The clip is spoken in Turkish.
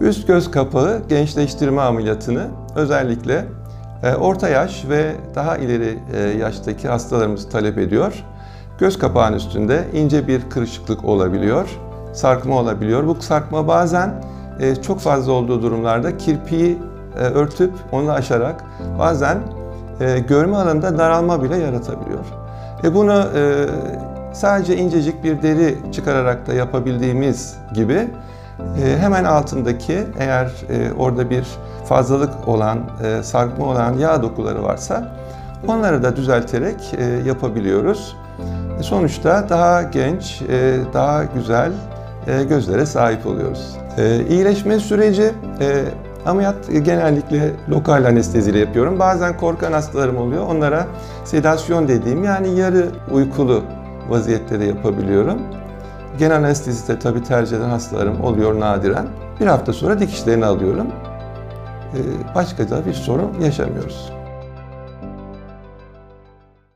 Üst göz kapağı gençleştirme ameliyatını özellikle e, orta yaş ve daha ileri e, yaştaki hastalarımız talep ediyor. Göz kapağının üstünde ince bir kırışıklık olabiliyor, sarkma olabiliyor. Bu sarkma bazen e, çok fazla olduğu durumlarda kirpiği örtüp onu aşarak bazen görme alanında daralma bile yaratabiliyor. E bunu sadece incecik bir deri çıkararak da yapabildiğimiz gibi hemen altındaki eğer e, orada bir fazlalık olan, e, sarkma olan yağ dokuları varsa onları da düzelterek e, yapabiliyoruz. Sonuçta daha genç, daha güzel gözlere sahip oluyoruz. İyileşme süreci ameliyat genellikle lokal anesteziyle yapıyorum. Bazen korkan hastalarım oluyor. Onlara sedasyon dediğim yani yarı uykulu vaziyette de yapabiliyorum. Genel anestezide tabi tercih eden hastalarım oluyor nadiren. Bir hafta sonra dikişlerini alıyorum. Başka da bir sorun yaşamıyoruz.